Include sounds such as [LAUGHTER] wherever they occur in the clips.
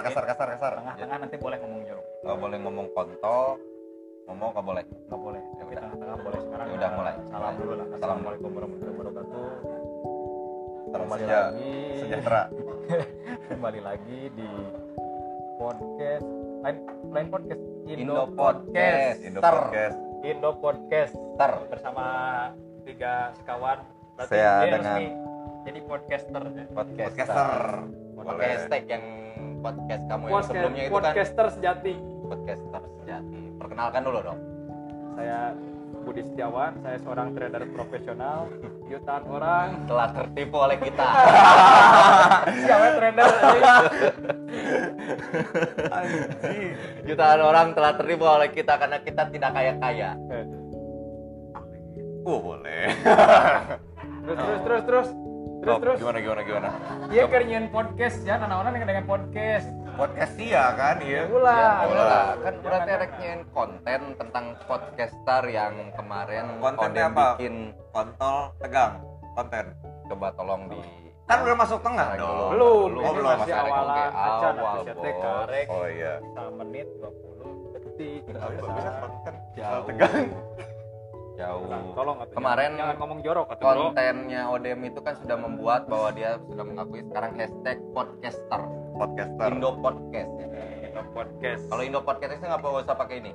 kasar kasar kasar kasar tengah-tengah nanti boleh ngomong jorok Nggak boleh ngomong kontol, ngomong nggak boleh. nggak boleh Ya udah. tengah-tengah boleh sekarang Ya udah, mulai. salam dulu lah Salam. assalamualaikum warahmatullahi wabarakatuh kembali seja- lagi sejahtera [LAUGHS] kembali lagi di podcast lain lain podcast Indo Podcast. Indo. Podcast Indo Podcast Ter. bersama tiga sekawan Berarti Saya dengan- jadi podcaster ya. Podcast. podcaster boleh hashtag yang podcast kamu yang Podcast- sebelumnya itu kan podcaster sejati podcaster sejati. Perkenalkan dulu dong. saya Budi Setiawan saya seorang trader profesional jutaan orang Telah tertipu oleh kita. [LAUGHS] siapa trader Jutaan orang telah tertipu oleh kita karena kita tidak kaya-kaya. oh boleh terus terus terus terus terus Oh, terus. gimana gimana gimana? Iya kerjaan podcast ya nana yang dengan podcast. Podcast iya kan iya. Ulah Ya, lah, kan berarti ada nyen konten tentang podcaster yang kemarin Kontennya apa? bikin kontol tegang konten. Coba tolong di kan udah masuk tengah? Dong dulu. belum Oh, ini belum, masih awalan. awal, bos. karek? oh iya. Satu menit 20 detik. Tapi kok bisa konten. tegang jauh Nah, tolong Kemarin jangan, jangan ngomong jorok bro kontennya Odem itu kan sudah membuat bahwa dia sudah mengakui sekarang hashtag podcaster podcaster Indo Podcast ya. Indo podcast Kalau Indo Podcast itu nggak perlu usah pakai ini.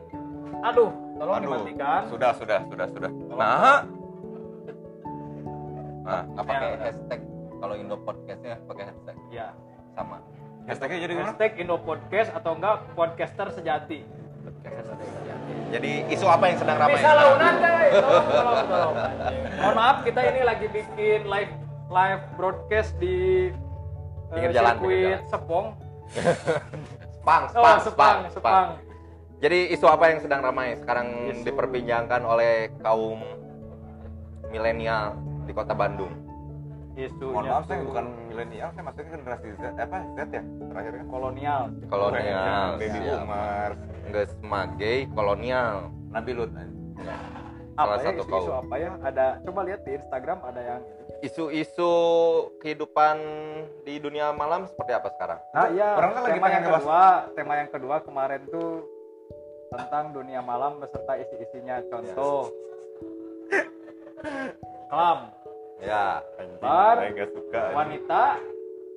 aduh tolong Aduh. dimatikan sudah sudah sudah sudah Tolong. nah Nah, nggak pakai Ya. hashtag. Kalau Indo Podcastnya pakai hashtag ya sama. hashtagnya jadi hashtag Indo podcast atau enggak podcaster sejati Jadi isu apa yang sedang ramai? bisa launan guys tolong tolong tolong mohon maaf kita ini lagi bikin live live broadcast di eh, Pinggir jalan, pinggir sirkuit jalan. Sepong [LAUGHS] Spang, oh spang, Sepang Sepang Jadi isu apa yang sedang ramai sekarang Isu. diperbincangkan oleh kaum milenial di kota Bandung. isunya mohon maaf saya bukan milenial saya maksudnya generasi Z apa Z ya terakhir kan kolonial. Kolonial, baby siap. boomers. Nggak sebagai kolonial. Nabi Lut Salah apa ya satu isu, kaum. apa ya ada coba lihat di Instagram ada yang Isu-isu kehidupan di dunia malam seperti apa sekarang? nah iya Orang kan lagi tema yang kedua tema yang kedua kemarin tuh tentang dunia malam beserta isi-isinya. Contoh. Kelam Ya, Bar. suka wanita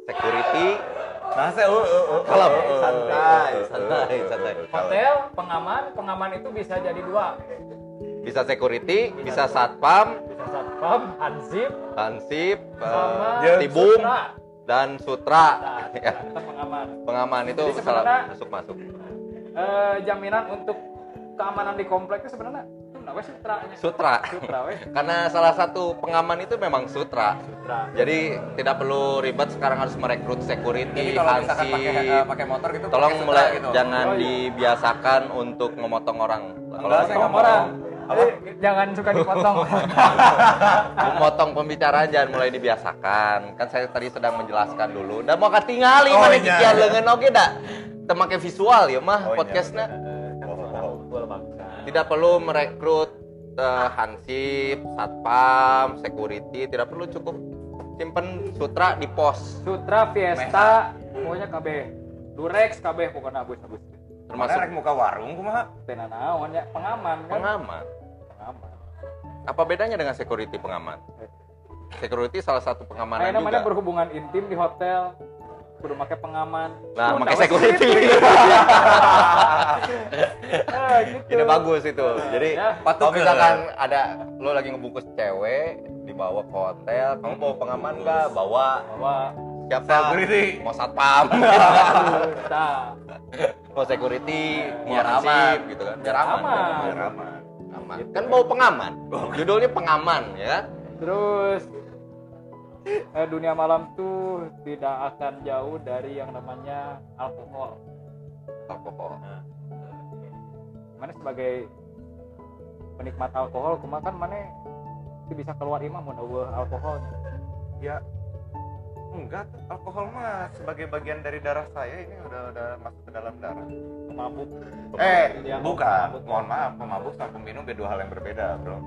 security, nah saya uh, uh, uh, Kalem. uh, uh, uh, Santai, uh, uh, santai, uh, uh, santai. uh, hotel pengaman pengaman itu bisa jadi dua bisa security, bisa satpam, bisa satpam hansip hansip, sama eh, tibum, sutra. dan sutra. Nah, Ya, pengaman pengaman itu salah masuk masuk. Eh, jaminan untuk keamanan di komplek itu sebenarnya namanya Sutra. sutra Karena salah satu pengaman itu memang sutra. sutra Jadi tidak perlu ribet sekarang harus merekrut security, jadi kalau misalkan hansip. pakai eh, pakai motor gitu Tolong pakai mulai gitu jangan Oh, iya. dibiasakan untuk memotong orang. Enggak, saya ngomong. orang Apa? Eh, jangan suka dipotong memotong pembicaraan jangan mulai dibiasakan. Kan saya tadi sedang menjelaskan dulu. Dan mau katingali Oh, mana iya. kikian leungeun oge da. Teu make visual ya mah Oh, iya, podcastnya. kan suara unggul bangsa Tidak perlu merekrut eh, hansip, satpam, security, tidak perlu cukup simpen sutra di pos. sutra fiesta pokoknya KB durex KB pokoknya abis abis Termasuk Termasuk rek muka warung kumaha tena naon ya pengaman kan pengaman. pengaman Apa bedanya dengan security pengaman? Security salah satu pengamanan namanya juga. berhubungan intim di hotel kudu make pengaman Nah, pakai security. [LAUGHS] Ah, gitu. Ide bagus itu. Jadi Ya. kalau misalkan ada lo lagi ngebungkus cewek dibawa ke hotel, kamu bawa pengaman nggak? Bawa bahwa siapa? Security. Mau satpam, [LAUGHS] mau security, mau Biar aman. gitu kan? Biar aman. Aman. biar aman Aman. Kan bawa pengaman. Judulnya pengaman ya. terus dunia malam tuh tidak akan jauh dari yang namanya alkohol. Alkohol. mana sebagai penikmat alkohol kumaha kan mana itu bisa keluar imam eueuh alkoholnya. Ya enggak. Alkohol mah sebagai bagian dari darah saya ini udah udah masuk ke dalam darah. Pemabuk. Eh Ya, bukan. Pemabuk. mohon maaf pemabuk sama peminum beda dua hal yang berbeda bro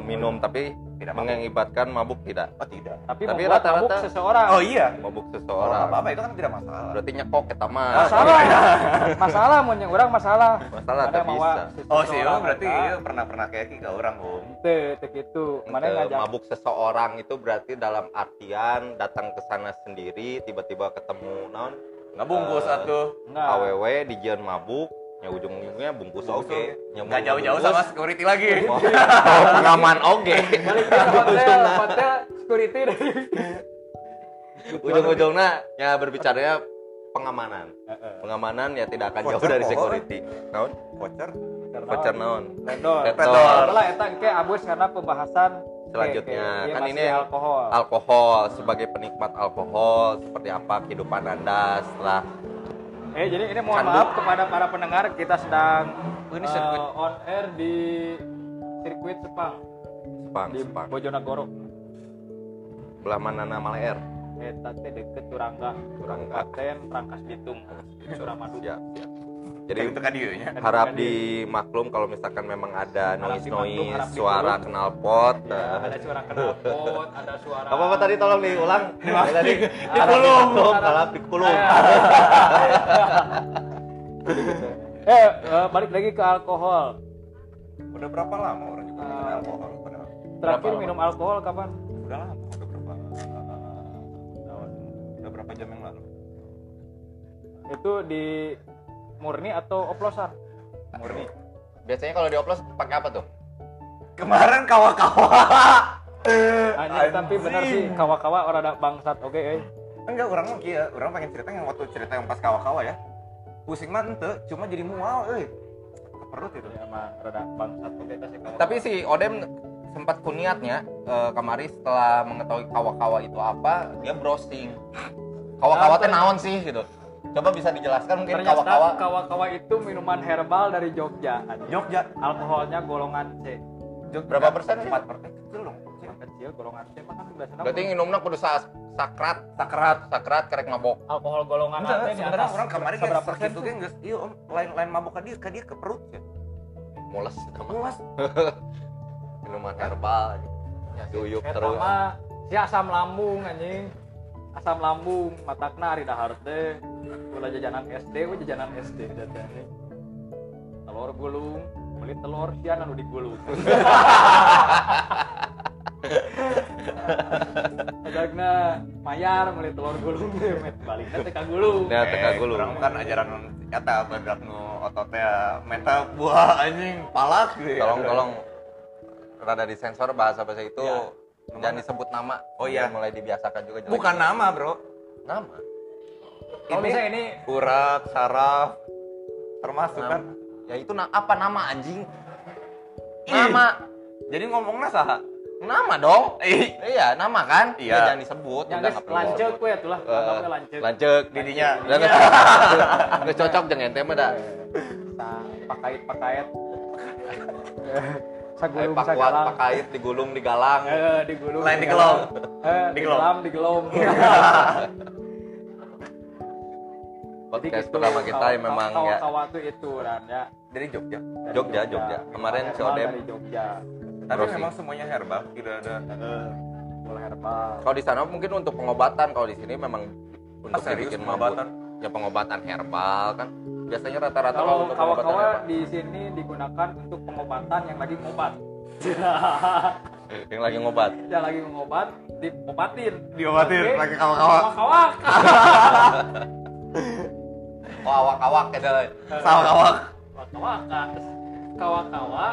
meminum tapi Tidak mengakibatkan mabuk tidak Oh tidak. tapi, Tapi membuat rata-rata- mabuk seseorang Oh iya. mabuk Oh, seseorang apa apa itu kan tidak masalah. berarti nyekok kita mah masalah [LAUGHS] masalah mau yang orang masalah masalah Ada bisa Oh sih, oh, berarti eta. iya pernah pernah kayak ke orang om. Teu, teu gitu. Mana Ke ngajak mabuk seseorang itu berarti dalam artian datang ke sana sendiri tiba-tiba ketemu non Nggak bungkus Eh, atuh. aww di jian mabuk ya ujung-ujungnya bungkus oke oge. Nggak jauh-jauh sama security lagi. [LAUGHS] oh, [LAUGHS] pengaman oke Balik ke hotel, hotel security dari ujung-ujungnya ya berbicaranya pengamanan. Pengamanan ya tidak akan jauh dari security. Naon? Voucher. voucher naon. Rendor. Setelah eta engke abus karena pembahasan Selanjutnya, ke- iya, kan ini alkohol. alkohol. Sebagai penikmat alkohol seperti apa kehidupan anda setelah eh jadi ini mohon maaf kepada para pendengar kita sedang Oh, ini eh, sirkuit. on air di sirkuit Sepang Sepang, di Sepang. Bojonegoro. belah mana nama leer Eta teh deket Turangga, Turangga. Kabupaten Rangkas Bitung, Suramadu. siap siap Jadi itu kan dia nya. harap dimaklum kalau misalkan memang ada noise noise suara knalpot Ya, ada suara knalpot, [LAUGHS] ada suara apa apa tadi tolong diulang tadi [LAUGHS] Dikulung. harap dikulung [LAUGHS] Eh, eh, balik lagi ke alkohol. Udah berapa lama orang juga minum Ah. alkohol? Terakhir minum alkohol kapan? udah lama. Udah berapa? Udah berapa jam yang lalu? Itu di murni atau oplosan? Murni. biasanya kalau dioplos pakai apa tuh Kemarin kawa-kawa. Anjing, tapi bener sih kawa-kawa orang ada bangsat oke eh. Enggak, orang mau kia, orang pengen cerita yang waktu cerita yang pas kawa-kawa ya. Pusing mah ente, cuma jadi mual euy. Ke perut itu. Ya emang rada bangsat oke kasih kawa. tapi si Odem sempat kuniatnya eh, kemari setelah mengetahui kawa-kawa itu apa dia browsing kawa-kawa teh naon sih gitu coba bisa dijelaskan mungkin ternyata kawa-kawa kawa-kawa itu minuman herbal dari Jogja. Jogja. Alkoholnya golongan C. Jogja. Berapa persen sih? 4 persen. Kecil dong. kecil. Kecil golongan C mah kan biasanya berarti nginumna kudu sa- sakrat sakrat sakrat kerek mabok alkohol golongan A teh di atas orang kemarin seperti persen itu tuh? kan geus iya om lain lain mabuk ka dia ka dia ke perut ya. mules. Muas. [LAUGHS] minuman herbal duyuk Eta terus mah si asam lambung anjing asam lambung matakna ari dahar teh ulah jajanan SD we jajanan SD datang telur gulung beli telur sian anu digulung. Adagna mayar beli telur gulung met. Baliknya teh ka gulung. Ya teka gulu Orang kan ajaran eta badak nu ototnya. Meta buah anjing palak gitu ya. tolong tolong. Rada disensor bahasa bahasa itu Ya. Jangan disebut nama Oh, iya. Biar mulai dibiasakan juga jelek. Bukan nama, Bro. nama kalau misalnya ini urat, saraf termasuk kan. ya itu na- apa nama anjing Ih. nama Jadi ngomongnya saha? nama dong Ih, iya nama kan Iya. Ya, jangan disebut yang udah geus nggak perlu lancet disebut. we atulah Eh, lancet lancet didinya. Udah nggak cocok jangan ente mah dah Sa pakait sagulung pakuat sagalang pakait digulung digalang eh digulung Lain digelom. eh Digelom. digelom [LAUGHS] podcast gitu, pertama kita yang memang ya kawa tuh itu dan ya Dari Jogja. dari Jogja, Jogja. Kemarin si Odem. dari Jogja Tapi memang semuanya herbal, tidak ada mulai herbal kalau di sana mungkin untuk pengobatan kalau di sini memang untuk Ah, bikin pengobatan? mabuk ya pengobatan herbal kan biasanya rata-rata kalau kawa-kawa di sini digunakan untuk pengobatan yang lagi ngobat [LAUGHS] yang lagi ngobat yang lagi ngobat diobatin Diobatin, Oke. lagi kawa-kawa. kawak [LAUGHS] oh awak-awak ya dah. Sama kawak. waka kawa-kawa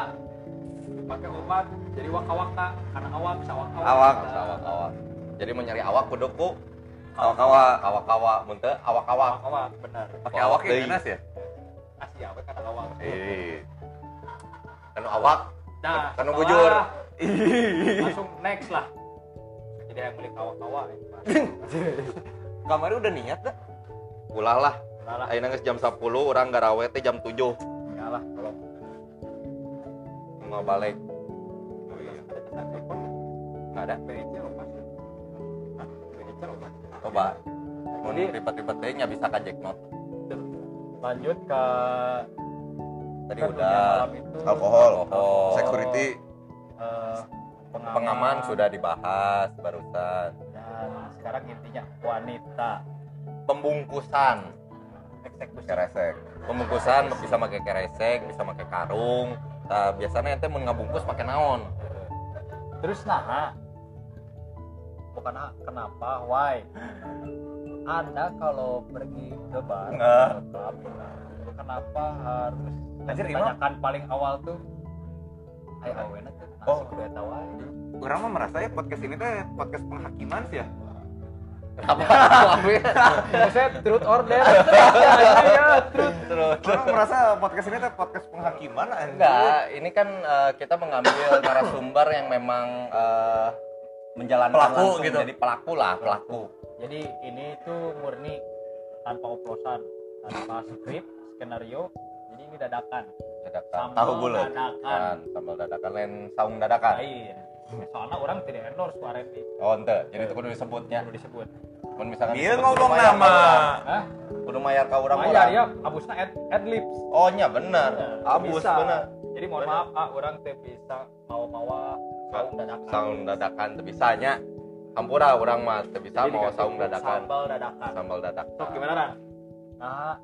pakai obat jadi waka-waka karena awak sawak-awak Awak. awak-awak jadi mau nyari awak kuduku Kawa-kawa. awak-awak muntah awak-awak awak benar Pakai Awak awak yang ganas ya? asli awak karena awak Eh. kan awak nah Kan setelah- bujur. [LAUGHS] langsung [LAUGHS] next lah jadi yang beli kawa-kawa [LAUGHS] Kemarin udah niat dah. ulah lah Ulah lah Ayeuna geus jam 10 orang garawe teh jam 7 ya lah kalau mau balik Oh iya. ada telepon nggak ada BC lupa Hah? BC lupa coba. Mau ribet-ribet teh nya bisa ka jack note. Lanjut ke tadi kan udah. itu. Alkohol. Alkohol. Security. eh, pengaman, pengaman sudah dibahas barusan. Dan sekarang intinya wanita. Pembungkusan. Eksekusi. Keresek. Pembungkusan bisa pakai keresek bisa pakai karung. Nah, biasanya ente mau ngabungkus pakai naon? Terus nah bukan kenapa? Why? Anda kalau pergi ke bar ke klub kenapa harus Anjir, kebanyakan paling awal tuh? Ayo awena tuh Oh. kudu eta wae orang mah merasa ya podcast ini teh podcast penghakiman sih ya. Kenapa? [LAUGHS] Maksudnya truth order ya, ya truth. Orang merasa podcast ini teh podcast penghakiman anjir. enggak ini kan eh, kita mengambil narasumber yang memang eh, menjalankan Pelaku langsung gitu. jadi pelaku lah pelaku. Jadi ini tuh murni tanpa oplosan tanpa skrip skenario jadi ini dadakan. Dadakan. Sambal tahu bulat. dadakan. Kan sambal dadakan lain saung dadakan. Lain soalnya orang tidak endorse kemarin nih oh ente. Jadi itu kudu disebutnya. Perlu disebut. Mun misalkan dia ngomong kudu nama. urang. Hah? kudu mayar ka urang Mayar ya, abusna ad, adlibs. oh nya bener. Abus Bisa. bener. Jadi mohon Bener. maaf, ah, orang teh bisa mau-mawa saung dadakan. saung dadakan teu bisanya hampura urang mah teu bisa mau dikasih saung dadakan Sambal dadakan. sambal dadakan Sok gimana Ran? Nah,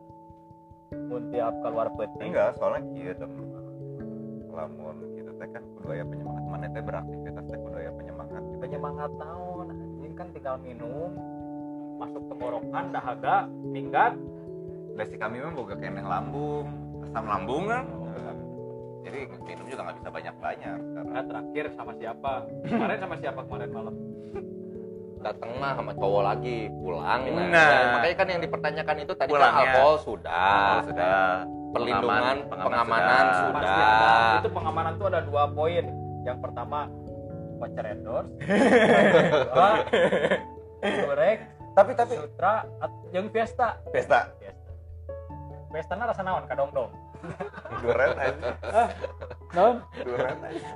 mun tiap keluar penting. enggak soalnya gitu lamun gitu teh kan kudu aya penyemangat mana teh beraktivitas teh kudu aya penyemangat gitu. Penyemangat naon? Anjing kan tinggal minum, masuk tenggorokan, dahaga, minggat. Dasi kami mah boga keneh lambung asam lambung kan jadi minum juga nggak bisa banyak banyak Nah, terakhir sama siapa? Kemarin sama siapa kemarin malam? datang mah sama cowok lagi pulang nah, Nah. Ya, makanya kan yang dipertanyakan itu tadi kan Pulangnya. alkohol sudah sudah perlindungan Pengaman- pengamanan sudah. sudah, Pasti ada. Itu pengamanan tuh ada dua poin. Yang pertama voucher endorse. Kedua, Gorek, tapi tapi Sutra, jeung Fiesta. pesta Fiesta. Fiesta rasa naon kadong dong. Duren aja Non? duren aja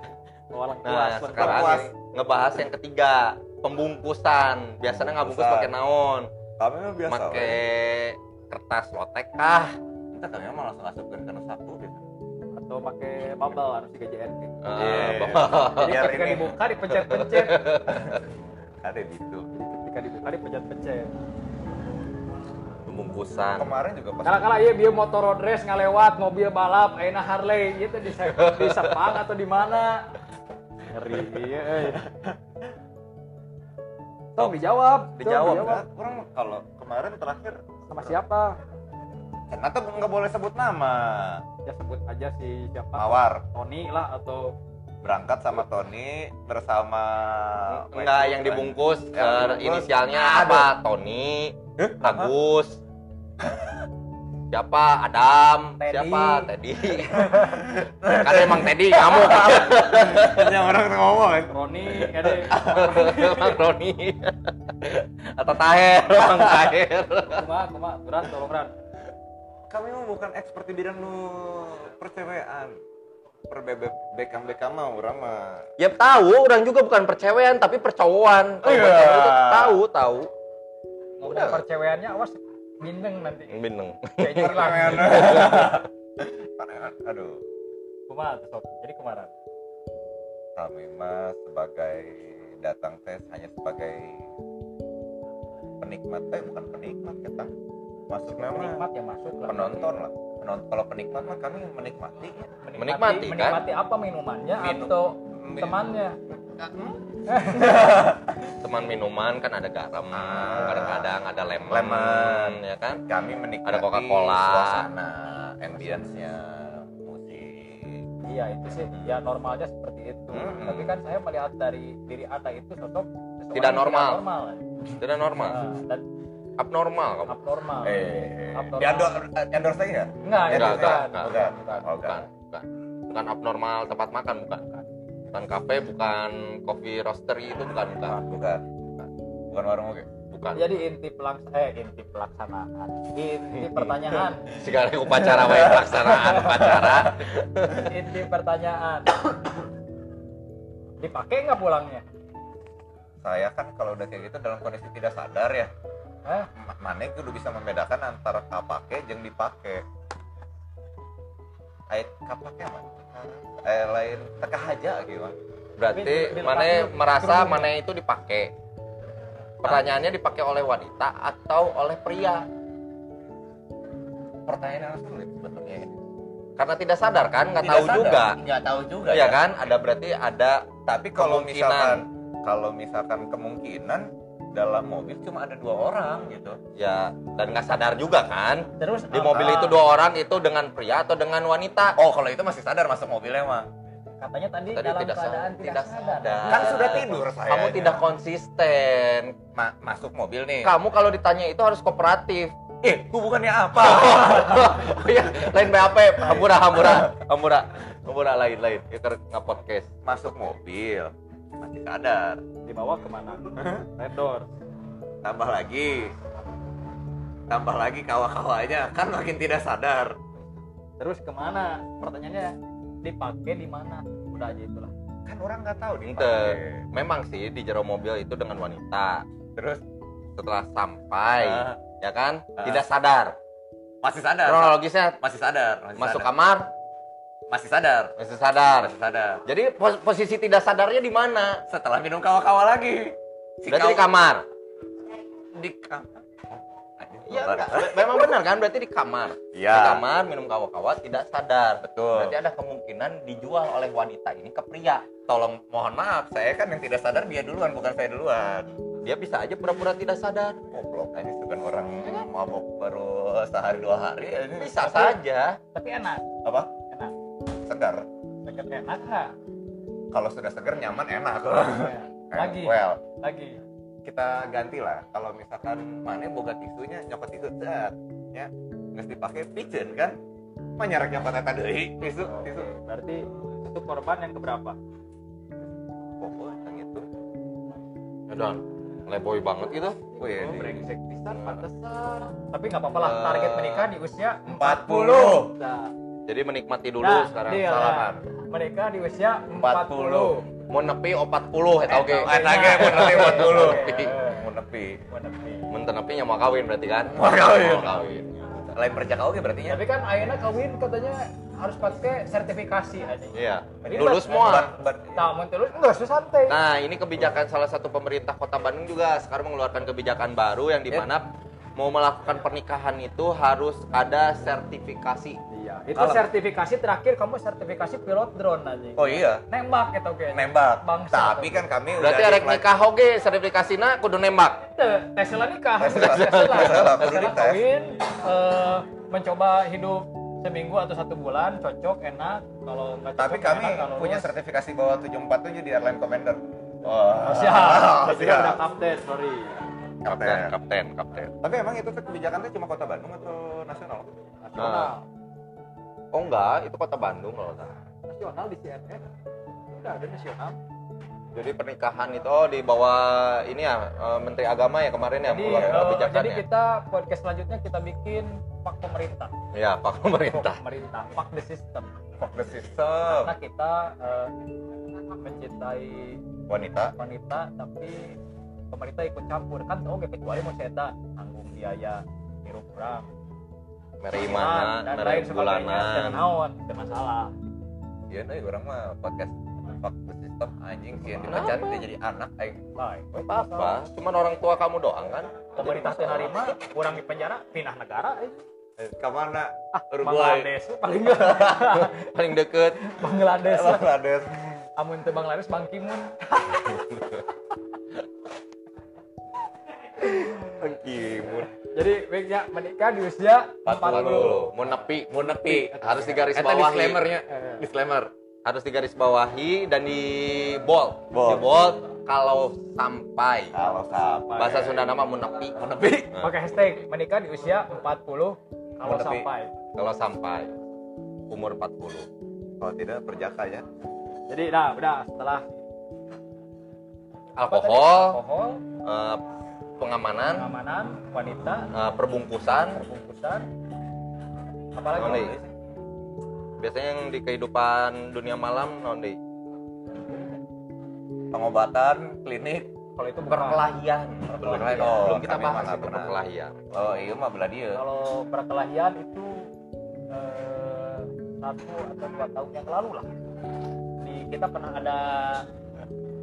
Walang nah puas. sekarang puas. ngebahas yang ketiga pembungkusan biasanya nggak bungkus pakai naon kami mah biasa pakai kertas lotek kah kita kami mah langsung asupkan karena satu gitu atau pakai bubble harus di GJRT. Eh, Iya. bapak. Jadi Biar ketika ini. dibuka dipencet-pencet. [LAUGHS] ada gitu ketika dibuka dipencet-pencet. Pembungkusan kemarin juga pas Kala-kala iya bieu motor road race ngalewat mobil balap ayeuna Harley ieu teh di di Sepang atau di mana? Ngeri ieu euy. Tong dijawab, dijawab orang mah kalau kemarin terakhir Sama siapa? ternyata nggak boleh sebut nama Ya sebut aja si siapa? mawar Tony lah atau berangkat sama Tony bersama enggak yang dibungkus Yang eh, dibungkus. inisialnya Aduh. apa Tony Agus siapa? Adam. Teddy. siapa? Teddy. [LAUGHS] Kan emang Teddy kamu kan yang orang ngomong. Kan Roni ede emang Roni. Atau Taher emang Taher. Kumaha kumaha Turan tolong Ran. kami mah bukan expert di bidang nu percewean per bebek bekam bekam mah orang mah. Ya tahu orang juga bukan percewean tapi percowaan. Kalau Iya. tahu tahu. Ngomong Udah. perceweannya awas bindeng nanti. Kayaknya hilang. [LAUGHS] Panehan. aduh Kumaha tuh? Jadi kemarin. kami mah sebagai datang tes hanya sebagai penikmat eh bukan penikmat kita masuk nama Penikmat ya masuk lah. penonton lah penonton kalau penikmat mah kami menikmati ya. Menikmati, kan? menikmati apa minumannya Minum. atau Temannya. [LAUGHS] Teman minuman kan ada garam Ah. kadang-kadang ada lemon, Lemon. ya kan? Kami menikmati Ada Coca-Cola. suasana ambience-nya musik. Iya itu sih. Ya normalnya seperti itu. Mm-mm. tapi kan saya melihat dari diri anda itu sosok Tidak normal. normal. Tidak normal. Nah, dan abnormal kamu. Abnormal. Eh Abnormal. di endorse endorse lagi nggak? Enggak Enggak, enggak, bukan. enggak. bukan bukan. bukan. Bukan. Bukan abnormal tempat makan bukan bukan kafe bukan coffee roastery itu bukan bukan bukan. Bukan warung oke. Bukan. Jadi inti pelaks eh inti pelaksanaan. Inti [LAUGHS] pertanyaan. Segala upacara wae pelaksanaan upacara. Inti pertanyaan. Dipakai nggak pulangnya? Saya kan kalau udah kayak gitu dalam kondisi tidak sadar ya. Hah? ma- mana kudu bisa membedakan antara kapake jeung dipake ait kapake mah eh lain teka aja gitu Berarti mana merasa mana itu dipakai? Pertanyaannya dipakai oleh wanita atau oleh pria? Pertanyaan yang sulit sebetulnya ini. Karena tidak sadar kan, nggak tahu sadar. juga. Nggak tahu juga Iya kan? Ada berarti ada Tapi kalau misalkan kalau misalkan kemungkinan dalam mobil cuma ada dua orang gitu. ya dan nggak sadar juga kan. terus Di mobil itu dua orang itu dengan pria atau dengan wanita? Oh, kalau itu masih sadar masuk mobilnya mah. katanya tadi, Tadi dalam tidak keadaan sadar. tidak, Tidak sadar, sadar. Kan sudah tidur saya. Kamu tidak konsisten. Ma- masuk mobil nih. Kamu kalau ditanya itu harus kooperatif. Eh, hubungannya apa? [LAUGHS] Oh iya, lain BAP, Hampura, Hampura, Hampura, Hampura lain lain. Itu nggak podcast. masuk mobil masih sadar. dibawa ke mana [LAUGHS] red door Tambah lagi. Tambah lagi kawa-kawanya kan makin tidak sadar. terus ke mana pertanyaannya dipakai di mana udah aja itulah Kan orang nggak tahu nih. Memang sih di jero mobil itu dengan wanita. Terus Setelah sampai, ah, ya kan, Ah. tidak sadar. masih sadar. Kronologisnya Masih sadar. Masih masuk sadar. kamar, Masih sadar. masih sadar. Masih sadar. Jadi pos- posisi tidak sadarnya di mana? Setelah minum kawa-kawa lagi. Si Berarti di kawa- kamar. di kamar. Iya, enggak. memang benar kan? Berarti di kamar. Iya. Di kamar minum kawa-kawa tidak sadar. Betul. Berarti ada kemungkinan dijual oleh wanita ini ke pria. Tolong mohon maaf, saya kan yang tidak sadar dia duluan bukan saya duluan. Dia bisa aja pura-pura tidak sadar. Goblok aja itu kan orang mabok baru sehari dua hari ini Bisa Tapi- saja. tapi enak apa? Segar. Enak nggak Kalau sudah segar nyaman enak. [LAUGHS] lagi Well, lagi kita ganti lah. Kalau misalkan mana boga tisunya nyokot tisu set, ya nggak dipakai pijen kan? Manyarek nyokot eta deui tisu tisu. berarti itu korban yang keberapa Pokok yang itu. Ya udah, leboy banget gitu. Wih, oh, di- brengsek pisan pantesan tapi nggak apa-apa lah Eh, target menikah di usia 40. nah, Jadi menikmati dulu nah, sekarang. deal, salaman. nah. menikah di usia 40, 40. Mau nepi 40 eta oke. Eta ge mun nepi 40. Nepi. Mun nepi. Mau nepi. Mun nepi nya mau kawin berarti kan? Mau kawin. Mau kawin. Lain perjaka oke berarti ya. tapi kan ayeuna kawin katanya harus pakai sertifikasi aja Iya. Jadi Dulu buat- semua. Nah mau terus enggak susah santai Nah, ini kebijakan salah satu pemerintah Kota Bandung juga sekarang mengeluarkan kebijakan baru yang di mana mau melakukan pernikahan itu harus ada sertifikasi. Iya itu Kalau- sertifikasi terakhir kamu sertifikasi pilot drone aja Oh iya, nembak gitu oke nembak. Bangsa. Tapi kan kami Berarti udah arek di- nikah oge sertifikasina kudu nembak. Tesla nikah Tesla. Tesla Tesla, kudu Tesla dites. kawin eh, mencoba hidup seminggu atau satu bulan cocok enak kalau nggak cocok Tapi kami enak, punya lulus, sertifikasi bawah 747 di airline commander. oh, Wah, siap Berarti siap. udah kapten sorry Kapten, kapten, kapten. Tapi emang itu tuh kebijakan tuh cuma kota Bandung atau nasional? nasional Oh enggak, itu Kota Bandung kalau salah. nasional di CNN udah ada nasional Jadi pernikahan itu oh, di bawah ini ya eh, Menteri Agama ya kemarin ya jadi, mengeluarkan eh, kebijakan jadi ya. kita podcast selanjutnya kita bikin pak pemerintah Iya, Pak pemerintah. Pak pemerintah pak the system Fuck the system. karena kita eh, mencintai Wanita. wanita tapi pemerintah ikut campur kan oke kecuali mau saya tanggung biaya hirup kurang Mere mana, dan mere lain sebagainya dan bulanan. naon itu masalah Iya, nih orang mah podcast fuck the system anjing sih yang Kenapa? dipecat dia jadi anak aing. baik Gak apa-apa, cuman orang tua kamu doang kan. pemerintah teh narima kurang di penjara pindah negara eh. Eh, Ke mana? Bangladesh paling enggak [LAUGHS] Paling deket. Bangladesh. Bangladesh. amun teu Bangladesh Bang Kimun Kimun. Jadi baiknya menikah di usia 40 40. Mau nepi, Mau nepi. harus digaris bawahi. disclaimernya. Eh. Disclaimer. Harus digaris bawahi dan di bold. Bold. Di bold kalau sampai. Kalau sampai. Bahasa Sunda nama mau nepi. Mau nepi. pakai hashtag menikah di usia 40 kalau Menepi. sampai Kalau sampai umur 40. Kalau tidak perjaka ya. jadi nah udah setelah? Alkohol, alkohol eh, pengamanan, pengamanan wanita eh, perbungkusan, perbungkusan apalagi deui? biasanya yang di kehidupan dunia malam non deui? Pengobatan, klinik, kalau itu bukan perkelahian. Belum, Belum, oh, belum kita bahas itu pernah. perkelahian. Oh iya mah belah dia. kalau perkelahian itu eh, satu atau dua tahun yang lalu lah di kita pernah ada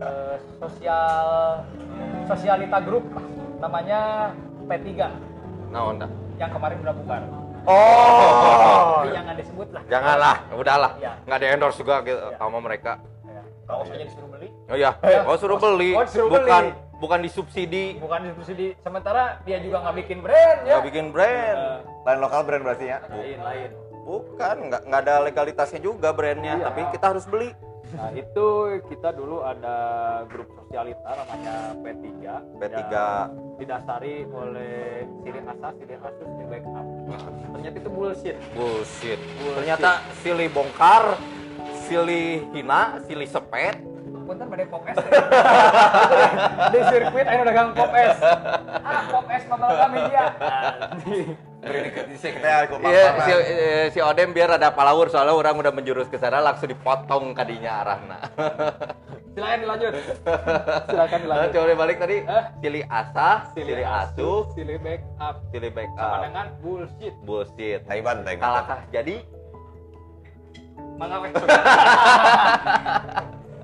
eh, sosial sosialita grup namanya P3 Nah, onda. yang kemarin udah bubar. Oh. Jangan disebut lah. Janganlah, udahlah. Iya. Nggak di endorse juga gitu Iya. sama mereka. Ya. Disuruh beli, Oh iya, oh suruh beli. Oh, suruh bukan beli. bukan disubsidi. bukan disubsidi. Sementara dia juga nggak bikin brand ya. Nggak bikin brand. Eh, Lain lokal brand berarti ya. lain lain. Bukan, nggak nggak ada legalitasnya juga brandnya, Iya. tapi kita harus beli. Nah itu kita dulu ada grup sosialita namanya P3 P3. yang didasari oleh ciri asa, ciri asus, ciri backup ternyata itu bullshit Bullshit. Bullshit. Ternyata silih bongkar, silih hina, silih sepet. Punten pada pop es di sirkuit ayo dagang pop es ah pop es mabal kami dia Beri dikit kita aku Iya, si, eh, si Odem biar ada palawur soalnya orang udah menjurus ke sana langsung dipotong kadinya arahna. silakan dilanjut [LAUGHS] silakan dilanjut coba balik tadi. Eh? Silih asa, silih asuh, silih backup silih sama backup. dengan bullshit Bullshit. Taiwan, Taiwan. Kalahkah jadi? mangga [LAUGHS]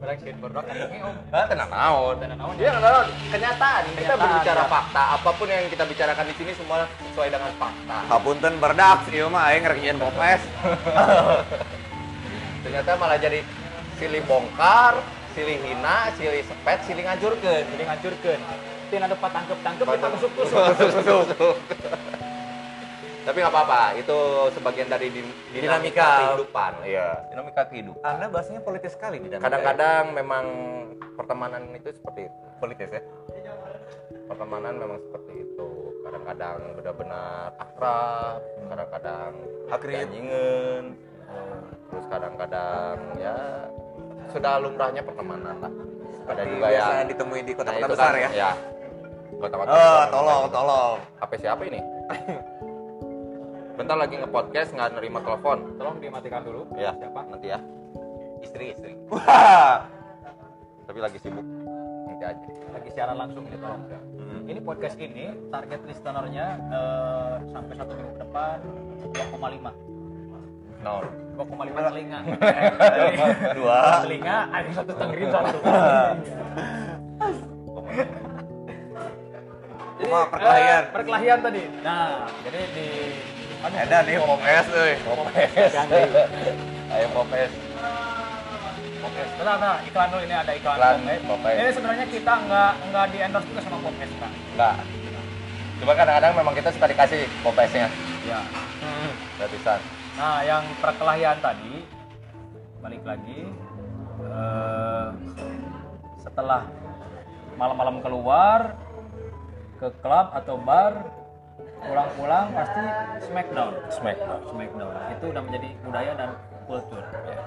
Barang skateboard kan ini om Ah, tenang naon. Tenang naon, Iya, tenang naon. Kenyataan. Kita berbicara fakta. Apa pun yang kita bicarakan di sini semua sesuai dengan fakta. Hapunten berdak, ieu mah aing ngerjain popes. [LAUGHS] Ternyata malah jadi silih bongkar, silih hina, silih sepet, silih ngajurkeun. jadi ngancurkeun Tin ada tangkep tangkep kita tusuk tusuk [LAUGHS] [LAUGHS] Tapi nggak apa-apa, itu sebagian dari din- dinamika, Dinamika. kehidupan. Iya. Dinamika kehidupan. Anda bahasanya politis sekali di dalam. Kadang-kadang memang pertemanan itu seperti itu. politis ya. Pertemanan memang seperti itu. Kadang-kadang benar-benar akrab, kadang-kadang anjingan, terus kadang-kadang ya sudah lumrahnya pertemanan lah. Ada juga yang ditemui di Nah, kota-kota itu besar kan, ya. Ya. Kota-kota Oh, besar. tolong, tolong. HP siapa ini? [LAUGHS] Bentar lagi nge-podcast nggak nerima telepon. tolong dimatikan dulu Ya, siapa Nanti ya. Istri, istri. Wah. [LAUGHS] Tapi lagi sibuk. Nanti aja. lagi siaran langsung ini tolong Hmm. ini podcast ini target listenernya eh, sampai satu minggu ke depan 2,5 No. 2,5 telinga Dua. telinga [LAUGHS] ada satu tenggiri satu jadi perkelahian. eh, perkelahian tadi nah jadi di Ada nih popes euy. ganti. Ayo popes. Oke, bentar, bentar. Iklan dulu ini ada iklan, Iklan Popes. Popes. Ini sebenarnya kita nggak nggak di endorse juga sama Popes, Kak. Enggak. Cuma kadang-kadang memang kita suka dikasih popesnya. Ya. Gratisan. Nah, yang perkelahian tadi balik lagi eh, setelah malam-malam keluar ke klub atau bar pulang-pulang pasti smackdown Smackdown. smackdown itu udah menjadi budaya dan kultur ya.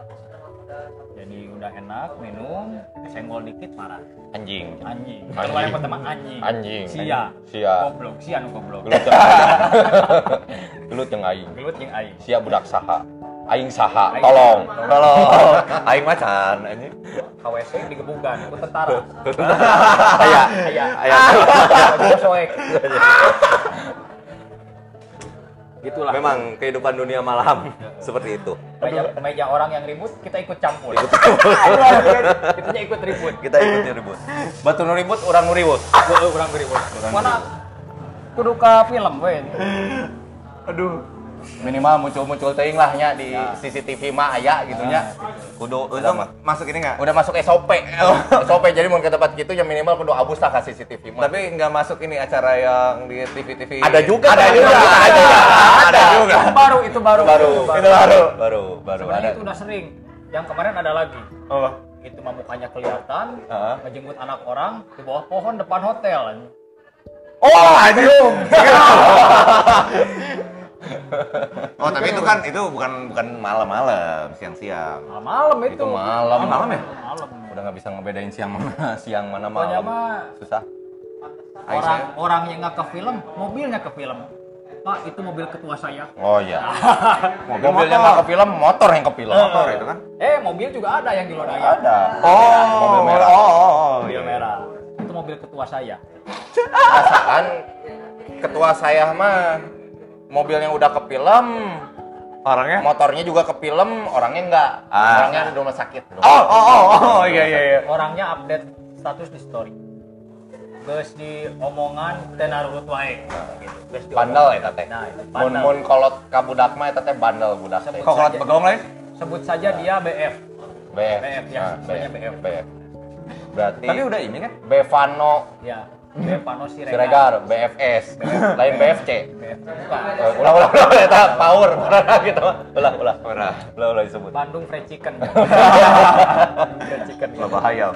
jadi udah enak minum senggol dikit marah Anjing. anjing Anjing. Kalau yang pertama anjing Anjing. sia Sia. goblok sia nu goblok Gelut jeung Gelut jeung aing. gelut yang aing Sia budak saha. Aing saha. Aing. Tolong. Tolong. Aing macan anjing. KWC digebukan ku tentara Aya. aya Aya. Soek gitulah Memang kehidupan dunia malam [LAUGHS] seperti itu. meja, meja orang yang ribut kita ikut campur [LAUGHS] kita ikut ribut Kita ikut ribut. Batu nu ribut, orang nu ribut. [LAUGHS] Kurang ribut mana kudu film we Aduh. Minimal muncul-muncul teuing lah nya di Ya. CCTV mah aya gitu nya. Kudu Untung masuk ini enggak? udah masuk SOP. SOP jadi mau ke tempat gitu ya minimal kudu abus lah ke CCTV mah. Tapi nggak masuk ini acara yang di TV-TV. ada juga Ada juga. ada, Ada juga. Ada juga. itu baru itu baru baru Itu baru. baru baru sebenarnya ada. itu udah sering yang kemarin ada lagi Oh. itu mah mukanya kelihatan Heeh. ngejemput anak orang di bawah pohon depan hotel Oh, anjing. [LAUGHS] oh, tapi itu kan itu bukan bukan malam-malam, siang-siang. malam itu Itu malam. Malam ya? malam Udah nggak bisa ngebedain siang mana [LAUGHS] siang mana malam. Susah. orang orang yang nggak ke film mobilnya ke film pak itu mobil ketua saya Oh iya. [LAUGHS] Mobil Mobilnya nggak ke film, motor yang ke film. Motor itu kan? eh mobil juga ada yang di Lodaya Ada. Oh, Mobil merah. Oh, oh, oh, mobil iya. merah itu mobil ketua saya Perasaan ketua saya mah mobilnya udah ke film, Orangnya? motornya juga ke film orangnya enggak Ah. orangnya di rumah sakit Oh, oh, oh, oh, iya, iya, iya. orangnya update status di story Geus di omongan teu narurut wae gitu. Bandel eta teh Nah, mun mun kolot ka budak mah eta teh bandel budak teh saja. begong lain? Sebut saja dia BF. BF BF, ya, Nah, sebenarnya BF. BF berarti Tapi udah ini kan? Bevano Ya, Bevano Siregar. Siregar BFS lain BFC bukan. Ulah ulah ulah eta power gitu ulah ulah Ora. ulah ulah disebut Bandung Fried Chicken. [LAUGHS] Fried Chicken. Lah bahaya.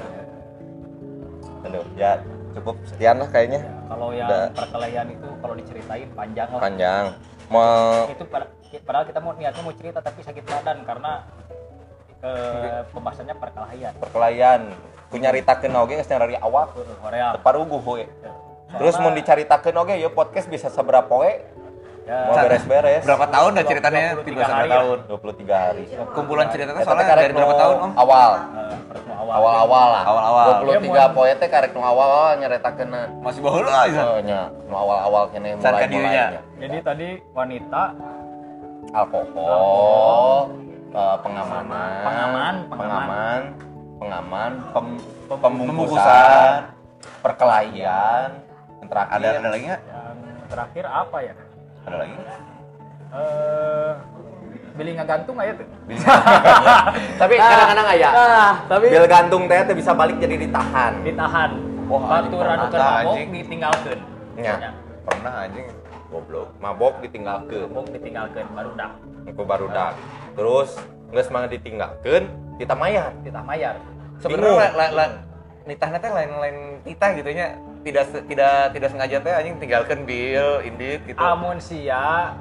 aduh ya cukup sekian lah kayaknya Kalau yang Udah. perkelahian itu kalau diceritain panjang lah. panjang mau Itu pada- padahal kita mau niatnya mau cerita tapi sakit badan karena eh, pembahasannya perkelahian. perkelahian punya ritakeun oge geus dari awak Korea. teparuguh we. Terus mau dicaritakeun oge ya podcast bisa seberapa we? Ya, mau beres-beres. Berapa tahun dah ceritanya? 23 Tiga sampai hari. tahun. 23 hari. Kumpulan ceritanya teh soalnya dari berapa tahun, Om? awal. Eh, awal. awal-awal lah. Awal-awal. 23 Iya, poe teh karek nu awal nyaritakeun Masih baheula aja. Oh, nya. Nu awal-awal kene mulai mulainya Jadi tadi wanita. Alkohol. eh, pengamanan. Pengaman, pengaman. pengaman pengaman pem- Pem- pembungkusan perkelahian yang terakhir Ada ada lagi nggak? yang terakhir apa ya? Ada lagi? Eh beli gantung aja [LAUGHS] tuh. tapi kadang-kadang aya Nah, tapi bil gantung teh teh bisa balik jadi ditahan ditahan. Wah, Baturan keur tah, mabok anjing. ditinggalkeun. Nya. Pernah anjing. goblok mabok ditinggalkeun Mabok ditinggalkeun baru dah engko barudak terus geus mah ditinggalkeun kita mayar ditah mayar. Sebenarnya la- la- nitahnya teh lain-lain titah gitu nya. Tidak tidak tidak sengaja teh anjing tinggalkan bil, indit gitu. Amun sia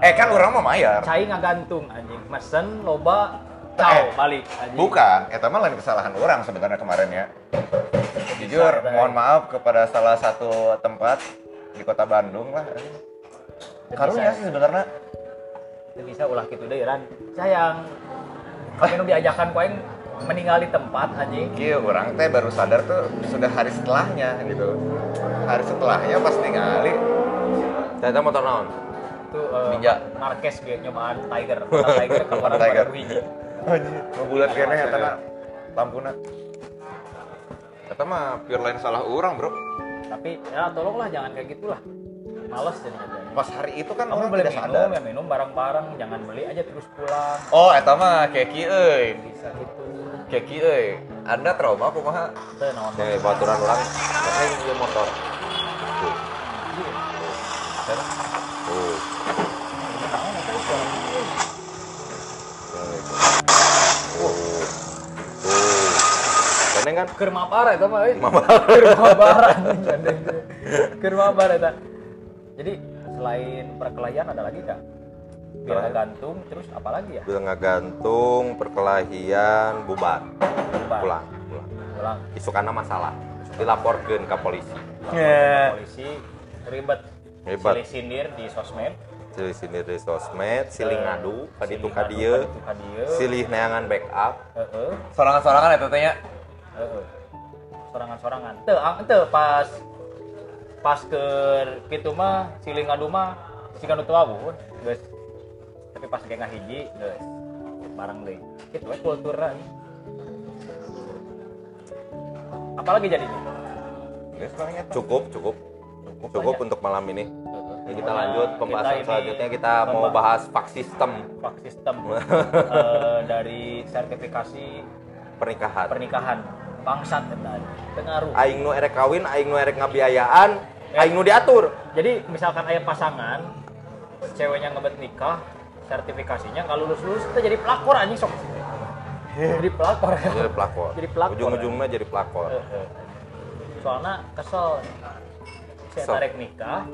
Eh kan orang mah mayar. cai ngagantung anjing. Mesen loba Eh, tau balik anjing. Bukan, eta mah lain kesalahan orang sebenarnya kemarin ya. Jujur, Bisa, mohon maaf kepada salah satu tempat di kota Bandung lah. Karunya sih sebenarnya. Bisa ulah kitu deui ran. Sayang. Kami nu diajakan ku aing meninggal di tempat anjing. Iya, orang teh baru sadar tuh sudah hari setelahnya gitu. Hari setelahnya pas ningali ternyata motor naon Itu eh, Ninja. Marquez ge nyobaan Tiger. Kota Tiger [LAUGHS] keluar Tiger. Anjir, ngebulat kene eta na lampuna. Eta mah pure lain salah orang, Bro. Tapi ya tolonglah jangan kayak gitulah. Males jadinya. Pas hari itu kan Kamu orang beli minum sadar. ya minum bareng-bareng, jangan beli aja terus pulang. Oh, eta mah keki euy. Bisa gitu. Keki euy. Anda trauma kumaha? Teu naon Oke, baturan ini dia motor. Tuh. Tuh. Gandeng kan? Keur mabar eta mah euy. Keur gandeng teh. Keur eta. Jadi selain perkelahian ada lagi kak? Biar Terakhir. gantung terus apa lagi ya? Bilang gantung, perkelahian, bubar. Bubar. Pulang, pulang. Pulang. Isukana masalah. Dilaporkan ke polisi. Ya. Polisi ribet. Ribet. Silih sindir di sosmed. Silih sindir di sosmed, silih ngadu, kadieu, ngadu, kaditu kadieu. silih neangan backup. Heeh. Sorangan-sorangan eta teh nya. Heeh. Sorangan-sorangan. Teu, ang teu pas pas ke kitu mah silih ngadu mah si ngadu teu abuh, geus. Tapi pas kayak ngahiji geus bareng deui. Kitu we kulturna. Apalagi jadinya? Tuh. Cukup, cukup. Cukup aja. untuk malam ini. Ya, kita lanjut pembahasan kita ini selanjutnya kita mau bahas fak sistem Pak sistem [LAUGHS] eh, dari sertifikasi pernikahan. pernikahan bangsat eta pengaruh. Aing nu erek kawin, aing nu erek ngabiayaan, aing nu diatur. Jadi misalkan ayah pasangan ceweknya ngebet nikah sertifikasinya nggak lulus lulus kita jadi pelakor anjing sok jadi pelakor Jadi pelakor. Jadi pelakor. Ujung-ujungnya jadi pelakor. Eh, eh. soalnya kesel saya Kesel. tarik nikah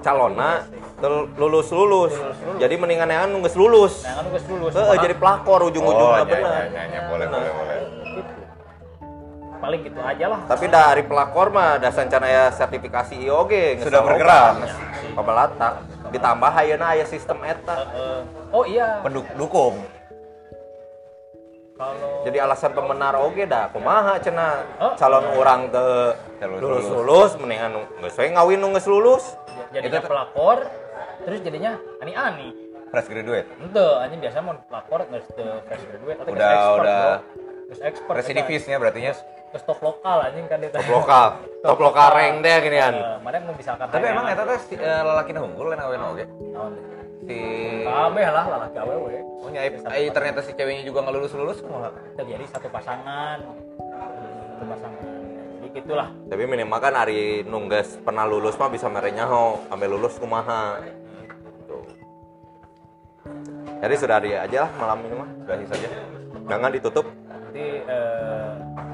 Calona tel- lulus lulus. Lulus-lulus. Jadi mendingan yang nunggu lulus. udah lulus jadi pelakor Oh, ujung-ujungnya iya, bener. iya, iya, iya, boleh, boleh, boleh. Paling gitu aja lah Tapi dari pelakor mah ada sancana ya sertifikasi IOG geus Sudah bergerak. Pabalatak. Ditambah ayeuna aya sistem eta. Oh iya Pendukung. kalau Jadi alasan pembenar oge dah kumaha cenah Oh. calon orang teu Lulus, lulus lulus mendingan geus we ngawin nu geus lulus. jadinya pelakor terus jadinya ani ani fresh graduate Ente, anjing biasa mau lapor nggak ke fresh graduate atau Udah- udah Terus expert. residivisnya berarti nya Terus top lokal anjing kan dia. top lokal [LAUGHS] top lokal rank deh ginian Eh, Mana yang misalkan tapi emang eta teh si, eh, lalaki na unggul awen oge si Kabeh lah lalaki awewe. oh nyai ai ternyata si ceweknya juga nggak lulus lulus kumaha Terjadi satu pasangan. Satu pasangan. Jadi gitulah. tapi minimal kan hari nunggas pernah lulus mah bisa merenya ho ambil lulus kumaha Tuh. jadi sudah hari aja lah malam ini mah sudahi saja jangan ditutup Nanti eh,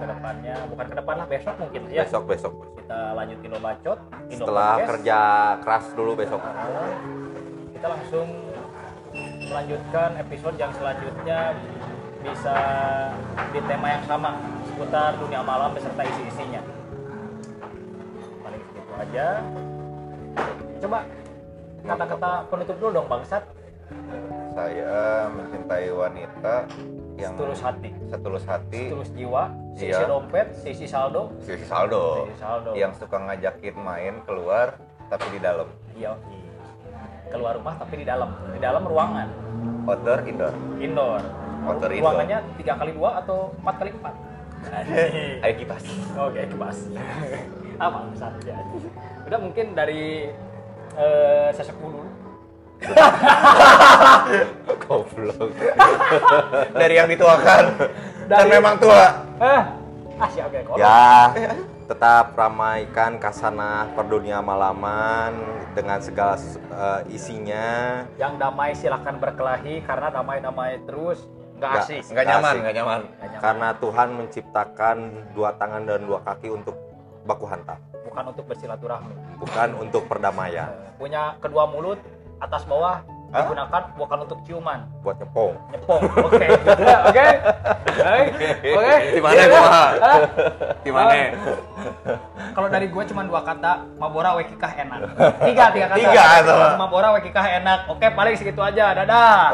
ke depannya, bukan ke depan lah besok mungkin ya. besok besok Kita lanjutin lo bacot. Indo setelah Podcast. kerja keras dulu besok kita langsung melanjutkan episode yang selanjutnya bisa di tema yang sama seputar dunia malam beserta isi-isinya paling segitu aja coba kata-kata penutup dulu dong bangsat saya mencintai wanita yang tulus hati setulus hati tulus jiwa sisi Iya. dompet sisi saldo si saldo Sisi saldo. yang suka ngajakin main keluar tapi di dalam iya keluar rumah tapi di dalam di dalam ruangan outdoor indoor indoor Outdoor indoor. ruangannya tiga kali dua atau empat kali empat [LAUGHS] ayo kipas Oke, kebas. Apa saja. Udah mungkin dari eh sesepuh dulu. [LAUGHS] goblok dari yang dituakan dan Dari- memang tua Eh, ah siap oke. Kalau ya tetap ramaikan kasana perdunia malaman dengan segala eh, isinya yang damai silahkan berkelahi karena damai-damai terus nggak asik. nggak nyaman Asik. nggak nyaman karena Tuhan menciptakan dua tangan dan dua kaki untuk baku hantam bukan untuk bersilaturahmi. bukan untuk perdamaian punya kedua mulut atas bawah Hah? digunakan bukan untuk ciuman, buat nyepong nyepong. Oke, oke. Oke. di mana Iya, kumaha Hah? di mana Kalau dari gue cuma dua kata, Mabora Wekikah enak. Tiga, tiga kata. Tiga. Mabora Wekikah enak. Oke, paling segitu aja. Dadah.